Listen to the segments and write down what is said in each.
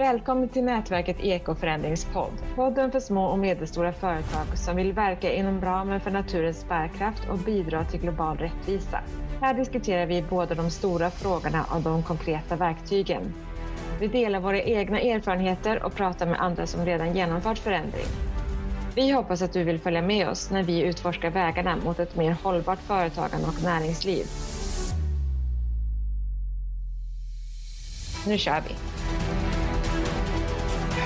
Välkommen till nätverket Ekoförändringspodd. Podden för små och medelstora företag som vill verka inom ramen för naturens bärkraft och bidra till global rättvisa. Här diskuterar vi både de stora frågorna och de konkreta verktygen. Vi delar våra egna erfarenheter och pratar med andra som redan genomfört förändring. Vi hoppas att du vill följa med oss när vi utforskar vägarna mot ett mer hållbart företagande och näringsliv. Nu kör vi!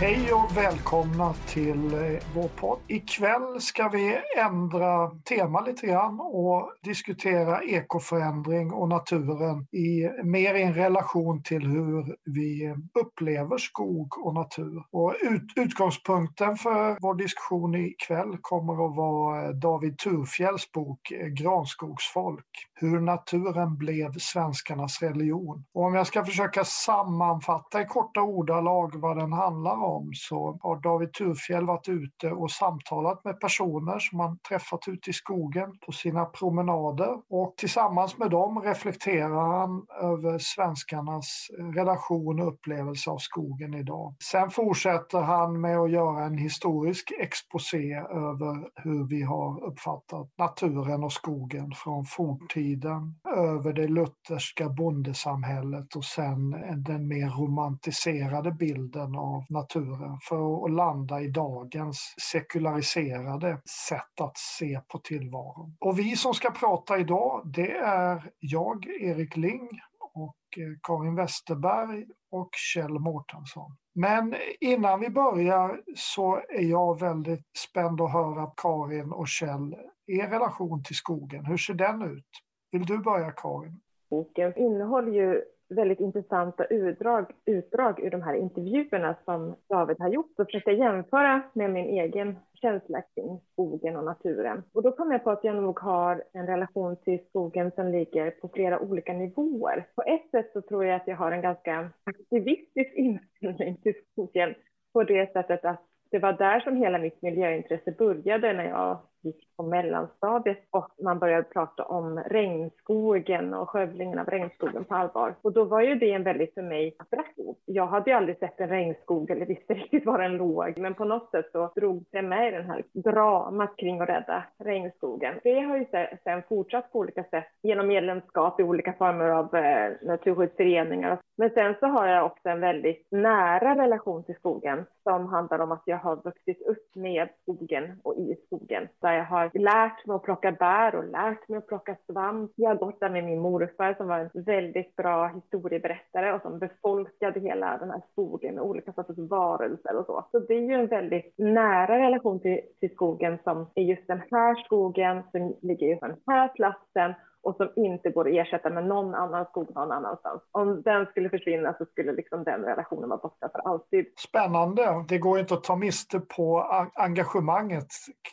Hej och välkomna till eh, vår podd. Ikväll ska vi ändra tema lite grann och diskutera ekoförändring och naturen i mer i en relation till hur vi upplever skog och natur. Och ut, utgångspunkten för vår diskussion ikväll kommer att vara eh, David Turfjälls bok eh, Granskogsfolk. Hur naturen blev svenskarnas religion. Och om jag ska försöka sammanfatta i korta ordalag vad den handlar om så har David Turfjell varit ute och samtalat med personer som han träffat ute i skogen på sina promenader och tillsammans med dem reflekterar han över svenskarnas eh, relation och upplevelse av skogen idag. Sen fortsätter han med att göra en historisk exposé över hur vi har uppfattat naturen och skogen från forntiden över det lutherska bondesamhället och sen den mer romantiserade bilden av naturen för att landa i dagens sekulariserade sätt att se på tillvaron. Och vi som ska prata idag, det är jag, Erik Ling och eh, Karin Westerberg och Kjell Mårtensson. Men innan vi börjar så är jag väldigt spänd att höra Karin och Kjell, er relation till skogen, hur ser den ut? Vill du börja Karin? Boken innehåller ju väldigt intressanta utdrag, utdrag ur de här intervjuerna som David har gjort och försökte jämföra med min egen känsla kring skogen och naturen. Och då kom jag på att jag nog har en relation till skogen som ligger på flera olika nivåer. På ett sätt så tror jag att jag har en ganska aktivistisk inställning till skogen på det sättet att det var där som hela mitt miljöintresse började när jag gick på mellanstadiet och man började prata om regnskogen och skövlingen av regnskogen på allvar. Och då var ju det en väldigt för mig attraktiv. Jag hade ju aldrig sett en regnskog eller visste riktigt var den låg, men på något sätt så drog det med i den här dramat kring att rädda regnskogen. Det har ju sen fortsatt på olika sätt genom medlemskap i olika former av eh, naturskyddsföreningar. Men sen så har jag också en väldigt nära relation till skogen som handlar om att jag har vuxit upp med skogen och i skogen. Där jag har lärt mig att plocka bär och lärt mig att plocka svamp. Jag har gått där med min morfar som var en väldigt bra historieberättare och som befolkade hela den här skogen med olika sorters varelser och så. Så det är ju en väldigt nära relation till, till skogen som är just den här skogen som ligger just på den här platsen och som inte går att ersätta med någon annan skog någon annanstans. Om den skulle försvinna så skulle liksom den relationen vara borta för alltid. Spännande. Det går inte att ta miste på engagemanget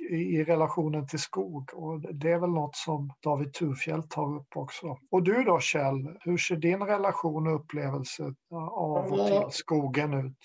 i relationen till skog och det är väl något som David Turfjell tar upp också. Och du då Kjell, hur ser din relation och upplevelse av och till skogen ut?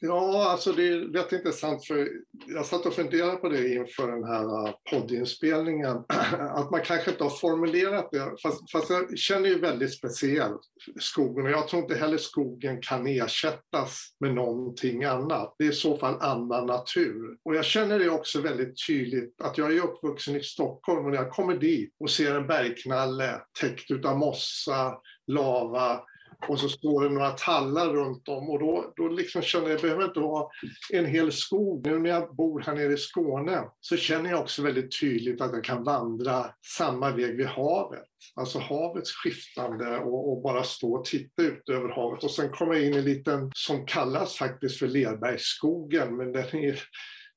Ja, alltså det är rätt intressant för jag satt och funderade på det inför den här äh, poddinspelningen. Att man kanske inte har formulerat det, fast, fast jag känner ju väldigt speciellt skogen och jag tror inte heller skogen kan ersättas med någonting annat. Det är i så fall annan natur. Och jag känner det också väldigt tydligt att jag är uppvuxen i Stockholm och när jag kommer dit och ser en bergknalle täckt utav mossa, lava, och så står det några tallar runt om och då, då liksom känner jag, jag behöver inte ha en hel skog. Nu när jag bor här nere i Skåne så känner jag också väldigt tydligt att jag kan vandra samma väg vid havet. Alltså havets skiftande och, och, bara stå och titta ut över havet och sen kommer jag in i en liten, som kallas faktiskt för Lerbergsskogen, men den är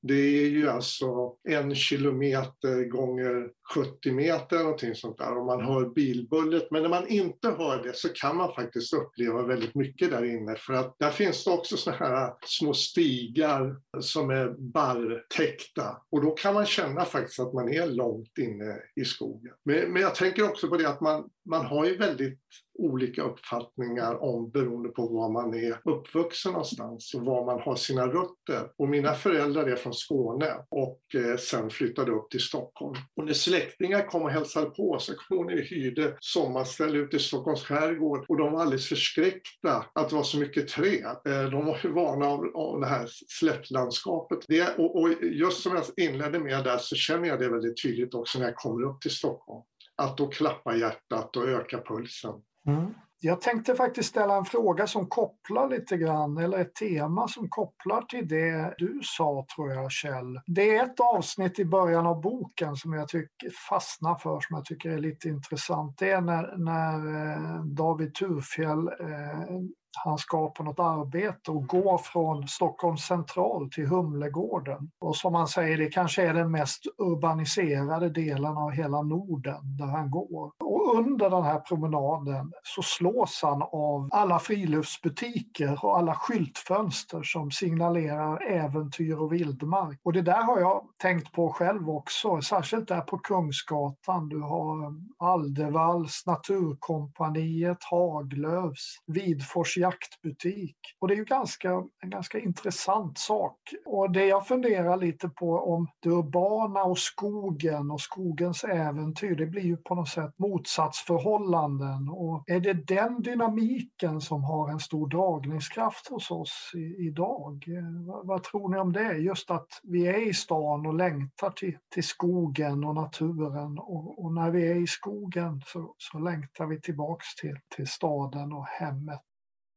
det är ju alltså en kilometer gånger 70 meter, någonting sånt där, och man hör bilbullret. Men när man inte hör det så kan man faktiskt uppleva väldigt mycket där inne, för att där finns det också såna här små stigar som är barrtäckta. Och då kan man känna faktiskt att man är långt inne i skogen. Men, men jag tänker också på det att man, man har ju väldigt olika uppfattningar om beroende på var man är uppvuxen någonstans och var man har sina rötter. Och mina föräldrar är från Skåne och eh, sen flyttade upp till Stockholm. Och när släktingar kom och hälsade på så kom hon vi hyrde sommarställe ute i Stockholms skärgård och de var alldeles förskräckta att det var så mycket träd. Eh, de var ju vana av, av det här slättlandskapet. Det, och, och just som jag inledde med där så känner jag det väldigt tydligt också när jag kommer upp till Stockholm. Att då klappa hjärtat och öka pulsen. Mm. Jag tänkte faktiskt ställa en fråga som kopplar lite grann, eller ett tema som kopplar till det du sa tror jag Kjell. Det är ett avsnitt i början av boken som jag tycker fastnar för, som jag tycker är lite intressant. Det är när, när eh, David Turfjell eh, han ska på något arbete och går från Stockholms central till Humlegården. Och som han säger, det kanske är den mest urbaniserade delen av hela Norden där han går. Och under den här promenaden så slås han av alla friluftsbutiker och alla skyltfönster som signalerar äventyr och vildmark. Och det där har jag tänkt på själv också, särskilt där på Kungsgatan. Du har Aldevalls, Naturkompaniet, Haglövs, Vidfors jaktbutik. Och det är ju ganska, en ganska intressant sak. Och det jag funderar lite på om det urbana och skogen och skogens äventyr, det blir ju på något sätt motsatsförhållanden. Och är det den dynamiken som har en stor dragningskraft hos oss i, idag? Vad, vad, tror ni om det? Just att vi är i stan och längtar till, till skogen och naturen och, och när vi är i skogen så, så längtar vi tillbaks till, till staden och hemmet.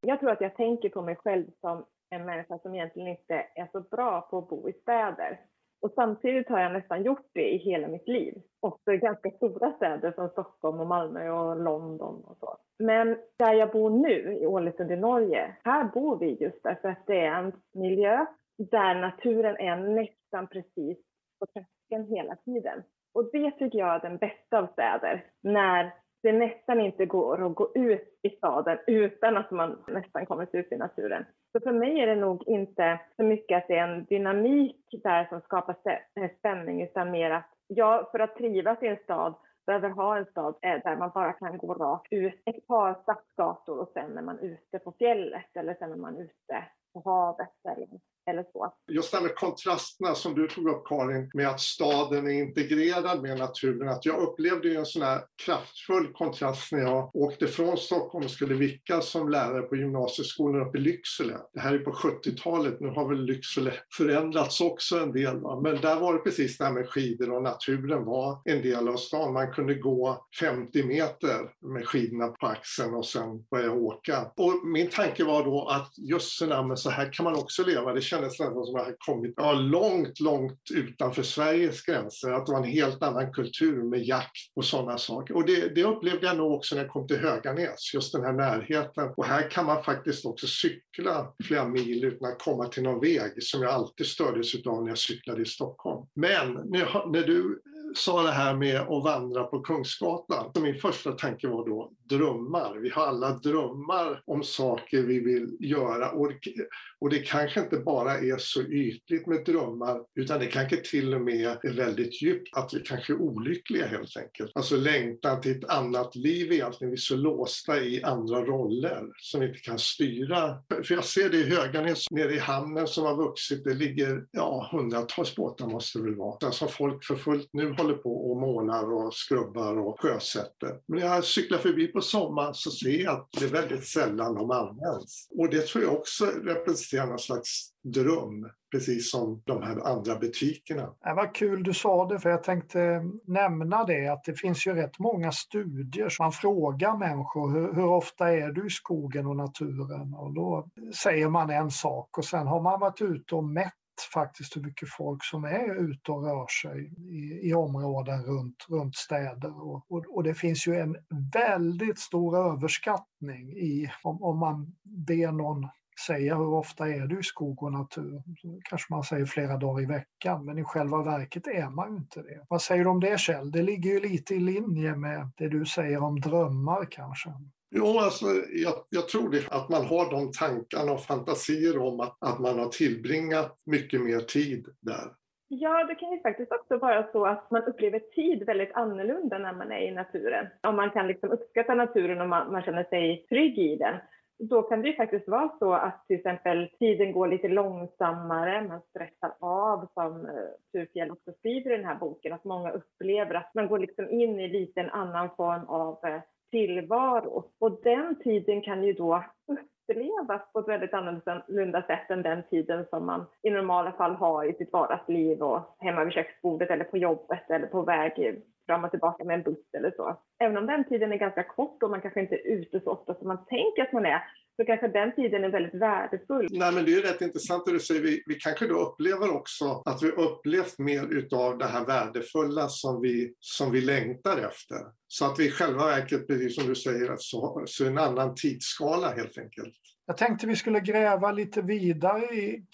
Jag tror att jag tänker på mig själv som en människa som egentligen inte är så bra på att bo i städer. Och samtidigt har jag nästan gjort det i hela mitt liv. Också i ganska stora städer som Stockholm och Malmö och London och så. Men där jag bor nu, i Ålesund i Norge, här bor vi just därför att det är en miljö där naturen är nästan precis på tröskeln hela tiden. Och det tycker jag är den bästa av städer, när det nästan inte går att gå ut i staden utan att man nästan kommer ut i naturen. Så för mig är det nog inte så mycket att det är en dynamik där som skapar eh, spänning utan mer att jag för att trivas i en stad behöver ha en stad eh, där man bara kan gå rakt ut ett par stadsgator och sen är man ute på fjället eller sen är man ute på havet eller eller så. Just det här med kontrasterna som du tog upp Karin, med att staden är integrerad med naturen. Att jag upplevde ju en sån här kraftfull kontrast när jag åkte från Stockholm och skulle vicka som lärare på gymnasieskolan uppe i Lycksele. Det här är på 70-talet, nu har väl Lycksele förändrats också en del. Va? Men där var det precis det här med skidor och naturen var en del av stan. Man kunde gå 50 meter med skidorna på axeln och sen börja åka. Och min tanke var då att just så här kan man också leva. Det kändes nästan som att jag hade kommit ja, långt, långt utanför Sveriges gränser. Att det var en helt annan kultur med jakt och sådana saker. Och det, det upplevde jag nog också när jag kom till Höganäs, just den här närheten. Och här kan man faktiskt också cykla flera mil utan att komma till någon väg, som jag alltid stördes av när jag cyklade i Stockholm. Men när, när du sa det här med att vandra på Kungsgatan. Så min första tanke var då drömmar. Vi har alla drömmar om saker vi vill göra. Och, det kanske inte bara är så ytligt med drömmar, utan det kanske till och med är väldigt djupt, att vi kanske är olyckliga helt enkelt. Alltså längtan till ett annat liv egentligen. Vi är så låsta i andra roller som vi inte kan styra. För jag ser det i Höganäs, nere i hamnen som har vuxit. Det ligger ja, hundratals båtar måste det väl vara. Alltså som folk för fullt nu håller på och målar och skrubbar och sjösätter. Men när jag cyklar förbi på sommaren så ser jag att det är väldigt sällan de används. Och det tror jag också representerar någon slags dröm, precis som de här andra butikerna. Det var kul du sa det, för jag tänkte nämna det att det finns ju rätt många studier som man frågar människor hur, hur, ofta är du i skogen och naturen? Och då säger man en sak och sen har man varit ute och mätt faktiskt hur mycket folk som är ute och rör sig i, i områden runt, runt städer. Och, och, och, det finns ju en väldigt stor överskattning i om, om man ber någon säga hur ofta är du i skog och natur? Kanske man säger flera dagar i veckan, men i själva verket är man ju inte det. Vad säger du om det Kjell? Det ligger ju lite i linje med det du säger om drömmar kanske. Jo, alltså, jag, jag, tror det, att man har de tankarna och fantasier om att, att man har tillbringat mycket mer tid där. Ja, det kan ju faktiskt också vara så att man upplever tid väldigt annorlunda när man är i naturen. Om man kan liksom uppskatta naturen och man, man känner sig trygg i den, då kan det ju faktiskt vara så att till exempel tiden går lite långsammare, man stressar av som eh, Turfjäll Turfjell också skriver i den här boken, att många upplever att man går liksom in i lite en annan form av eh, tillvaro. Och den tiden kan ju då upplevas på ett väldigt annorlunda sätt än den tiden som man i normala fall har i sitt vardagsliv och hemma vid köksbordet eller på jobbet eller på väg fram och tillbaka med en buss eller så. Även om den tiden är ganska kort och man kanske inte är ute så ofta som man tänker att man är, så kanske den tiden är väldigt värdefull. Nej, men det är ju rätt intressant det du säger. Vi, vi kanske då upplever också att vi upplevt mer utav det här värdefulla som vi, som vi längtar efter. Så att vi i själva verket, precis som du säger, så, så en annan tidsskala helt enkelt. Jag tänkte vi skulle gräva lite vidare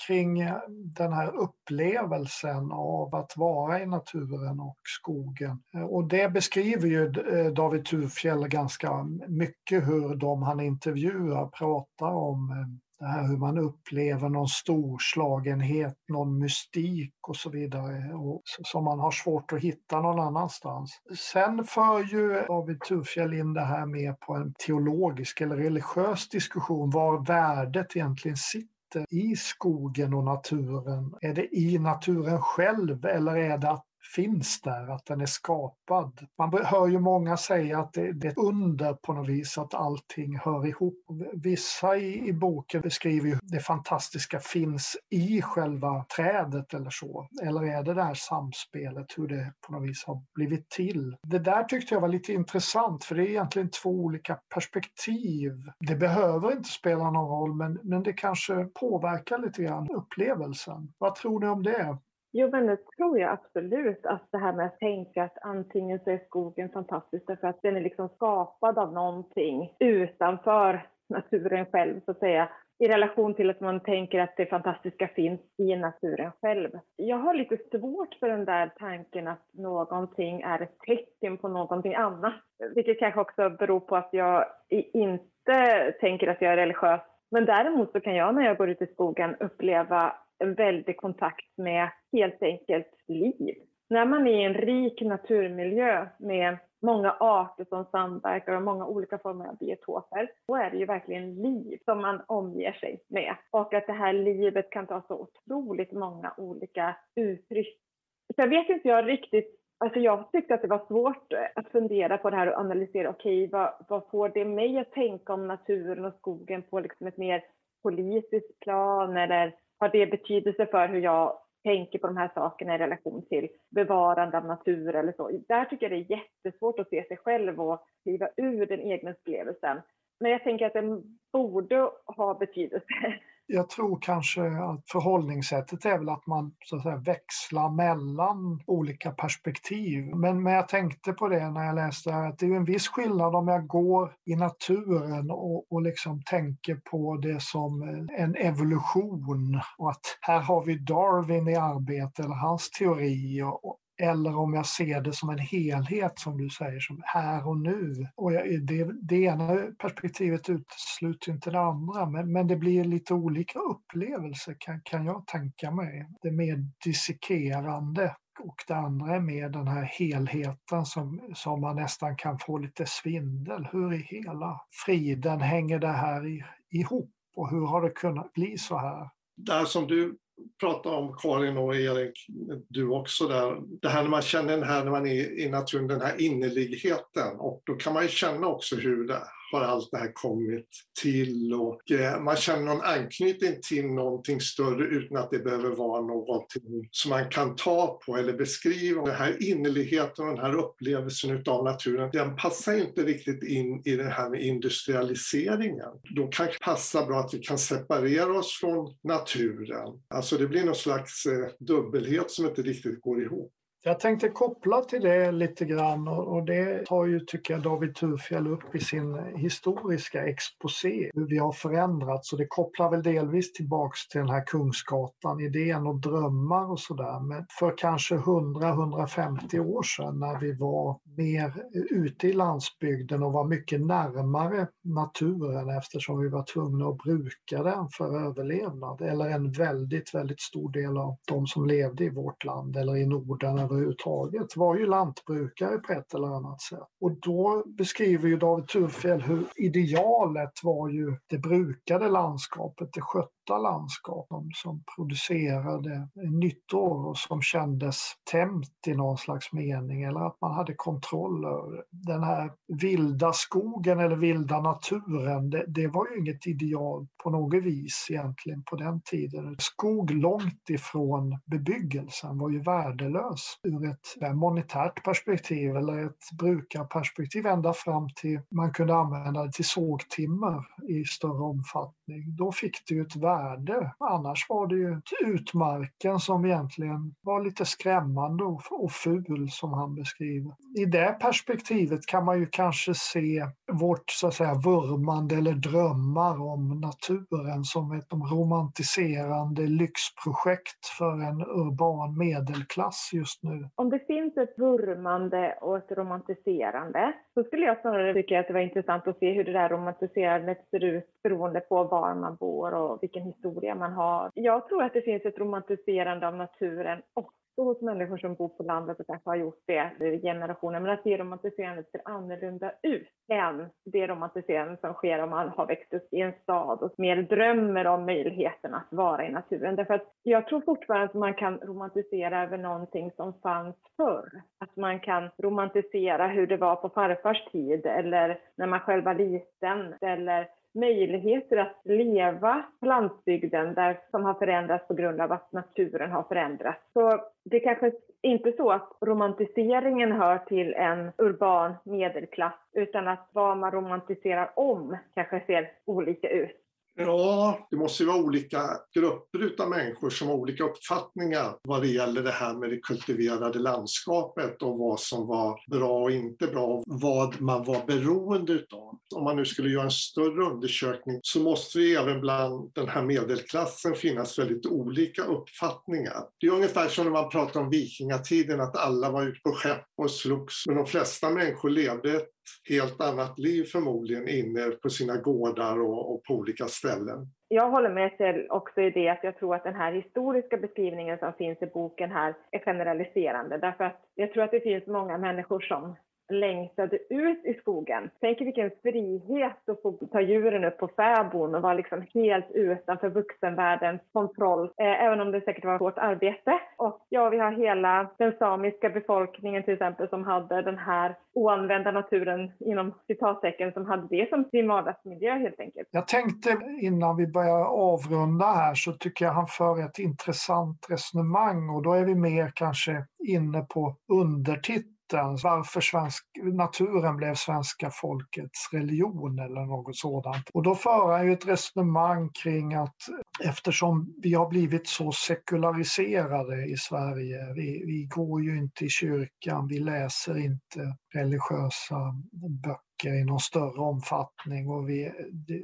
kring den här upplevelsen av att vara i naturen och skogen. Och det beskriver ju eh, David Thurfjell ganska mycket hur de han intervjuar pratar om eh, det här hur man upplever någon storslagenhet, någon mystik och så vidare och som man har svårt att hitta någon annanstans. Sen för ju David Thurfjell in det här med på en teologisk eller religiös diskussion var värdet egentligen sitter i skogen och naturen. Är det i naturen själv eller är det att finns där, att den är skapad. Man hör ju många säga att det, det är ett under på något vis att allting hör ihop. Vissa i, i boken beskriver ju det fantastiska finns i själva trädet eller så. Eller är det det här samspelet, hur det på något vis har blivit till. Det där tyckte jag var lite intressant för det är egentligen två olika perspektiv. Det behöver inte spela någon roll men, men det kanske påverkar lite grann upplevelsen. Vad tror ni om det? Jo, men det tror jag absolut. Att det här med att tänka att antingen så är skogen fantastisk därför att den är liksom skapad av någonting utanför naturen själv, så att säga. I relation till att man tänker att det fantastiska finns i naturen själv. Jag har lite svårt för den där tanken att någonting är ett tecken på någonting annat. Vilket kanske också beror på att jag inte tänker att jag är religiös. Men däremot så kan jag när jag går ut i skogen uppleva en väldig kontakt med helt enkelt liv. När man är i en rik naturmiljö med många arter som samverkar och många olika former av biotoper, då är det ju verkligen liv som man omger sig med. Och att det här livet kan ta så otroligt många olika uttryck. Så jag vet inte jag riktigt Alltså jag tyckte att det var svårt eh, att fundera på det här och analysera, okej, okay, vad, vad får det mig att tänka om naturen och skogen på liksom ett mer politiskt plan eller har det betydelse för hur jag tänker på de här sakerna i relation till bevarande av natur eller så. Där tycker jag det är jättesvårt att se sig själv och kliva ur den egna upplevelsen. Men jag tänker att den borde ha betydelse jag tror kanske att förhållningssättet är väl att man så att säga, växlar mellan olika perspektiv. Men, men jag tänkte på det när jag läste att det är en viss skillnad om jag går i naturen och, och liksom tänker på det som en evolution och att här har vi Darwin i arbete eller hans teori och, eller om jag ser det som en helhet som du säger, som här och nu. Och jag, det, det ena perspektivet utesluter inte det andra, men, men det blir lite olika upplevelser kan, kan jag tänka mig. Det är mer dissekerande och det andra är mer den här helheten som, som man nästan kan få lite svindel. Hur i hela friden hänger det här ihop och hur har det kunnat bli så här? Där som du prata om Karin och Erik, du också där. Det här när man känner den här när man är i naturen, den här innerligheten. Och då kan man ju känna också hur det har allt det här kommit till och eh, man känner någon anknytning till någonting större utan att det behöver vara någonting som man kan ta på eller beskriva. Den här innerligheten och den här upplevelsen av naturen, den passar inte riktigt in i det här med industrialiseringen. Då kanske det passar bra att vi kan separera oss från naturen. Alltså det blir någon slags eh, dubbelhet som inte riktigt går ihop. Jag tänkte koppla till det lite grann och det tar ju, tycker jag, David Thurfjell upp i sin historiska exposé, hur vi har förändrats och det kopplar väl delvis tillbaks till den här Kungsgatan, idén och drömmar och sådär. Men för kanske 100-150 år sedan när vi var mer ute i landsbygden och var mycket närmare naturen eftersom vi var tvungna att bruka den för överlevnad. Eller en väldigt, väldigt stor del av de som levde i vårt land eller i Norden överhuvudtaget var ju lantbrukare på ett eller annat sätt. Och då beskriver ju David Thurfjell hur idealet var ju det brukade landskapet, det vita landskap som producerade nyttor och som kändes tämt i någon slags mening eller att man hade kontroll över den här vilda skogen eller vilda naturen. Det, det var ju inget ideal på något vis egentligen på den tiden. Skog långt ifrån bebyggelsen var ju värdelös ur ett monetärt perspektiv eller ett brukarperspektiv ända fram till man kunde använda det till sågtimmer i större omfattning. Då fick det ju ett värde. Annars var det ju utmarken som egentligen var lite skrämmande och ful som han beskriver. I det perspektivet kan man ju kanske se vårt så att säga vurmande eller drömmar om naturen som ett romantiserande lyxprojekt för en urban medelklass just nu. Om det finns ett vurmande och ett romantiserande så skulle jag snarare tycka att det var intressant att se hur det där romantiserandet ser ut beroende på var man bor och vilken historia man har. Jag tror att det finns ett romantiserande av naturen och hos människor som bor på landet och kanske har gjort det i generationer, men att det romantiserandet ser annorlunda ut än det romantiserande som sker om man har växt upp i en stad och mer drömmer om möjligheten att vara i naturen. Därför att jag tror fortfarande att man kan romantisera över någonting som fanns förr. Att man kan romantisera hur det var på farfars tid eller när man själv var liten eller möjligheter att leva på landsbygden där, som har förändrats på grund av att naturen har förändrats. Så det är kanske inte så att romantiseringen hör till en urban medelklass utan att vad man romantiserar om kanske ser olika ut. Ja, det måste ju vara olika grupper av människor som har olika uppfattningar vad det gäller det här med det kultiverade landskapet och vad som var bra och inte bra och vad man var beroende utav. Om man nu skulle göra en större undersökning så måste det även bland den här medelklassen finnas väldigt olika uppfattningar. Det är ungefär som när man pratar om vikingatiden, att alla var ute på skepp och slogs, men de flesta människor levde ett helt annat liv förmodligen inne på sina gårdar och, och på olika ställen. Jag håller med Kjell också i det att jag tror att den här historiska beskrivningen som finns i boken här är generaliserande. Därför att jag tror att det finns många människor som längtade ut i skogen. Tänk vilken frihet att få ta djuren upp på fäbon och vara liksom helt utanför vuxenvärldens kontroll. Eh, även om det säkert var hårt arbete. Och ja, vi har hela den samiska befolkningen till exempel som hade den här oanvända naturen inom citattecken som hade det som sin vardagsmiljö helt enkelt. Jag tänkte innan vi börjar avrunda här så tycker jag han för ett intressant resonemang och då är vi mer kanske inne på undertiteln varför svensk, naturen blev svenska folkets religion eller något sådant. Och då för han ju ett resonemang kring att eftersom vi har blivit så sekulariserade i Sverige, vi, vi går ju inte i kyrkan, vi läser inte religiösa böcker i någon större omfattning och vi,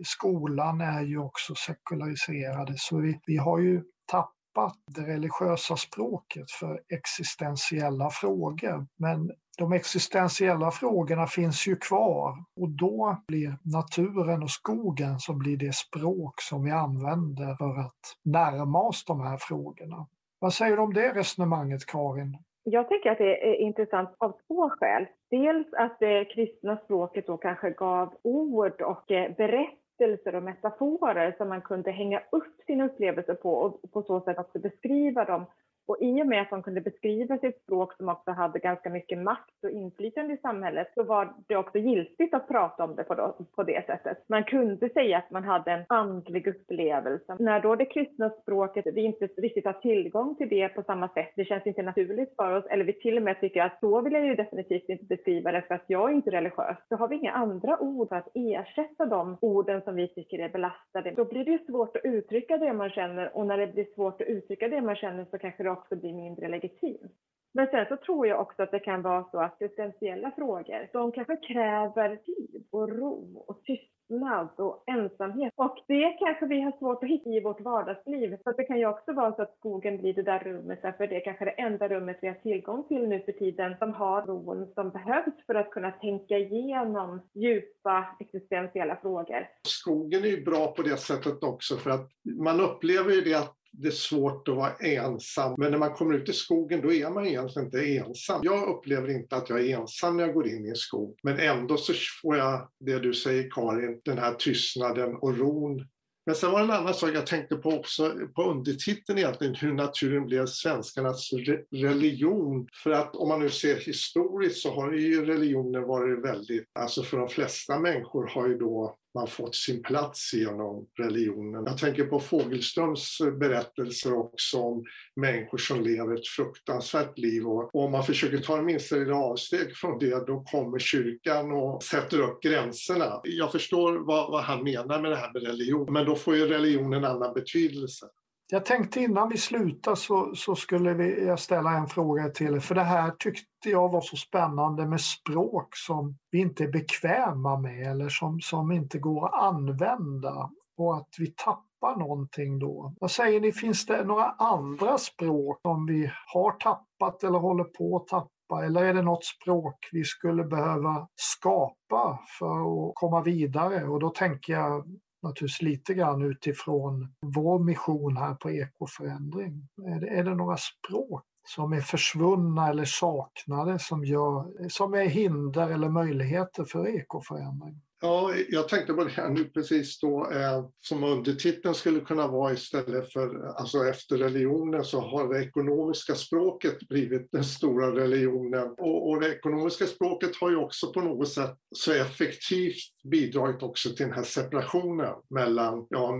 skolan är ju också sekulariserade så vi, vi har ju tappat tappat det religiösa språket för existentiella frågor. Men de existentiella frågorna finns ju kvar och då blir naturen och skogen som blir det språk som vi använder för att närma oss de här frågorna. Vad säger du om det resonemanget, Karin? Jag tycker att det är intressant av två skäl. Dels att det kristna språket då kanske gav ord och eh, berättelser berättelser och metaforer som man kunde hänga upp sina upplevelser på och på så sätt också beskriva dem och i och med att de kunde beskriva sitt språk som också hade ganska mycket makt och inflytande i samhället så var det också giltigt att prata om det på, då, på det sättet. Man kunde säga att man hade en andlig upplevelse. När då det kristna språket, vi inte riktigt har tillgång till det på samma sätt, det känns inte naturligt för oss, eller vi till och med tycker att så vill jag ju definitivt inte beskriva det för att jag är inte religiös, Då har vi inga andra ord för att ersätta de orden som vi tycker är belastade. Då blir det svårt att uttrycka det man känner och när det blir svårt att uttrycka det man känner så kanske det också blir mindre legitimt. Men sen så tror jag också att det kan vara så att existentiella frågor, de kanske kräver tid och ro och tystnad tystnad och ensamhet. Och det kanske vi har svårt att hitta i vårt vardagsliv. Så det kan ju också vara så att skogen blir det där rummet, för det är kanske det enda rummet vi har tillgång till nu för tiden som har ron som behövs för att kunna tänka igenom djupa existentiella frågor. Skogen är ju bra på det sättet också för att man upplever ju det att det är svårt att vara ensam. Men när man kommer ut i skogen då är man egentligen inte ensam. Jag upplever inte att jag är ensam när jag går in i en skog. Men ändå så får jag det du säger Karin, den här tystnaden och ron men sen var det en annan sak jag tänkte på också, på undertiteln egentligen, hur naturen blev svenskarnas re religion. För att om man nu ser historiskt så har ju religionen varit väldigt, alltså för de flesta människor har ju då man fått sin plats genom religionen. Jag tänker på Fogelströms berättelser också om människor som lever ett fruktansvärt liv och om man försöker ta minsta lilla avsteg från det då kommer kyrkan och sätter upp gränserna. Jag förstår vad, vad han menar med det här med religion men då får ju religion en annan betydelse. Jag tänkte innan vi slutar så, så skulle vi, jag ställa en fråga till er. För det här tyckte jag var så spännande med språk som vi inte är bekväma med eller som, som inte går att använda och att vi tappar någonting då. Vad säger ni, finns det några andra språk som vi har tappat eller håller på att tappa? Eller är det något språk vi skulle behöva skapa för att komma vidare? Och då tänker jag naturligtvis lite grann utifrån vår mission här på ekoförändring. Är det, är det några språk som är försvunna eller saknade som, gör, som är hinder eller möjligheter för ekoförändring? Ja, jag tänkte på det här nu precis då, eh, som undertiteln skulle kunna vara istället för, alltså efter religionen så har det ekonomiska språket blivit den stora religionen. Och, och det ekonomiska språket har ju också på något sätt så effektivt bidragit också till den här separationen mellan, ja,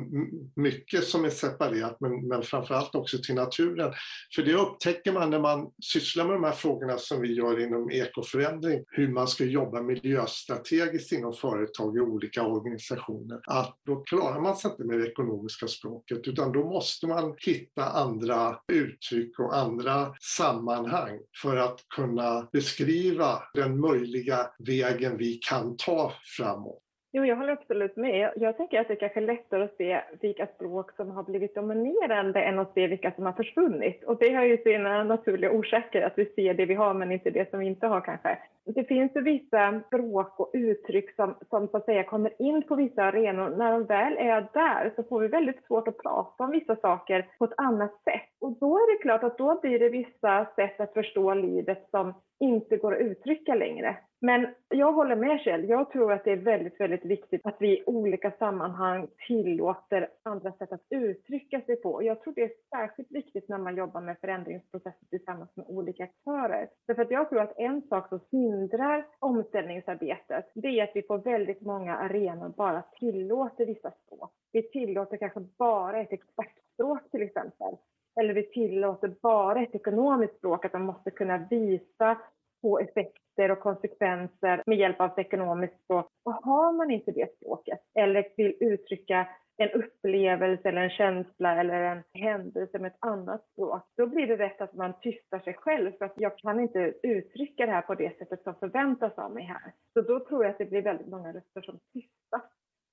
mycket som är separerat men, men framförallt också till naturen. För det upptäcker man när man sysslar med de här frågorna som vi gör inom ekoförändring, hur man ska jobba miljöstrategiskt inom företag företag i olika organisationer, att då klarar man sig inte med det ekonomiska språket utan då måste man hitta andra uttryck och andra sammanhang för att kunna beskriva den möjliga vägen vi kan ta framåt. Jo, jag håller absolut med. Jag tänker att det är kanske är lättare att se vilka språk som har blivit dominerande än att se vilka som har försvunnit. Och det har ju sina naturliga orsaker, att vi ser det vi har men inte det som vi inte har kanske. Det finns ju vissa språk och uttryck som, som så att säga kommer in på vissa arenor. När de väl är där så får vi väldigt svårt att prata om vissa saker på ett annat sätt. Och då är det klart att då blir det vissa sätt att förstå livet som inte går att uttrycka längre. Men jag håller med Kjell. Jag tror att det är väldigt, väldigt viktigt att vi i olika sammanhang tillåter andra sätt att uttrycka sig på. Jag tror det är särskilt viktigt när man jobbar med förändringsprocesser tillsammans med olika aktörer. Därför att jag tror att en sak som hindrar omställningsarbetet, det är att vi på väldigt många arenor bara tillåter vissa språk. Vi tillåter kanske bara ett expertspråk till exempel. Eller vi tillåter bara ett ekonomiskt språk, att man måste kunna visa på effekter och konsekvenser med hjälp av ett ekonomiskt språk. Och har man inte det språket eller vill uttrycka en upplevelse eller en känsla eller en händelse med ett annat språk, då blir det rätt att man tystar sig själv för att jag kan inte uttrycka det här på det sättet som förväntas av mig här. Så då tror jag att det blir väldigt många röster som tystas.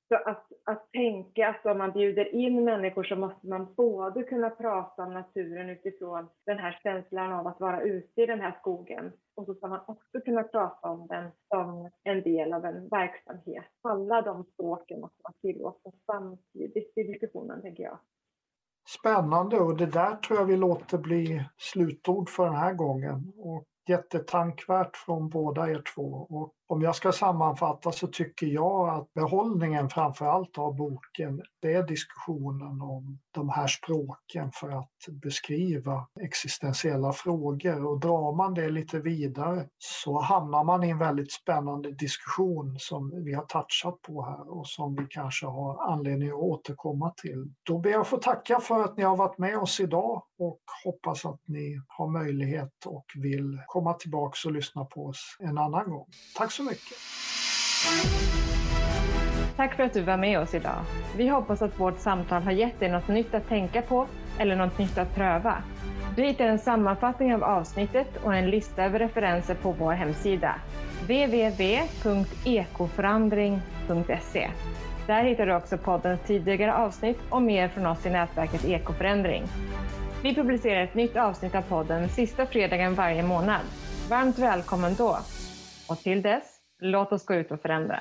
Så att, att tänka att om man bjuder in människor så måste man både kunna prata om naturen utifrån den här känslan av att vara ute i den här skogen och så ska man också kunna prata om den som en del av en verksamhet. Alla de språken måste man tillåta samtidigt i diskussionen, tänker jag. Spännande och det där tror jag vi låter bli slutord för den här gången. Och jättetankvärt från båda er två. Och om jag ska sammanfatta så tycker jag att behållningen framför allt av boken det är diskussionen om de här språken för att beskriva existentiella frågor och drar man det lite vidare så hamnar man i en väldigt spännande diskussion som vi har touchat på här och som vi kanske har anledning att återkomma till. Då ber jag att få tacka för att ni har varit med oss idag och hoppas att ni har möjlighet och vill komma tillbaks och lyssna på oss en annan gång. Tack så mycket! Tack för att du var med oss idag. Vi hoppas att vårt samtal har gett dig något nytt att tänka på eller något nytt att pröva. Du hittar en sammanfattning av avsnittet och en lista över referenser på vår hemsida www.ekoförandring.se. Där hittar du också poddens tidigare avsnitt och mer från oss i nätverket Ekoförändring. Vi publicerar ett nytt avsnitt av podden sista fredagen varje månad. Varmt välkommen då! Och till dess, låt oss gå ut och förändra.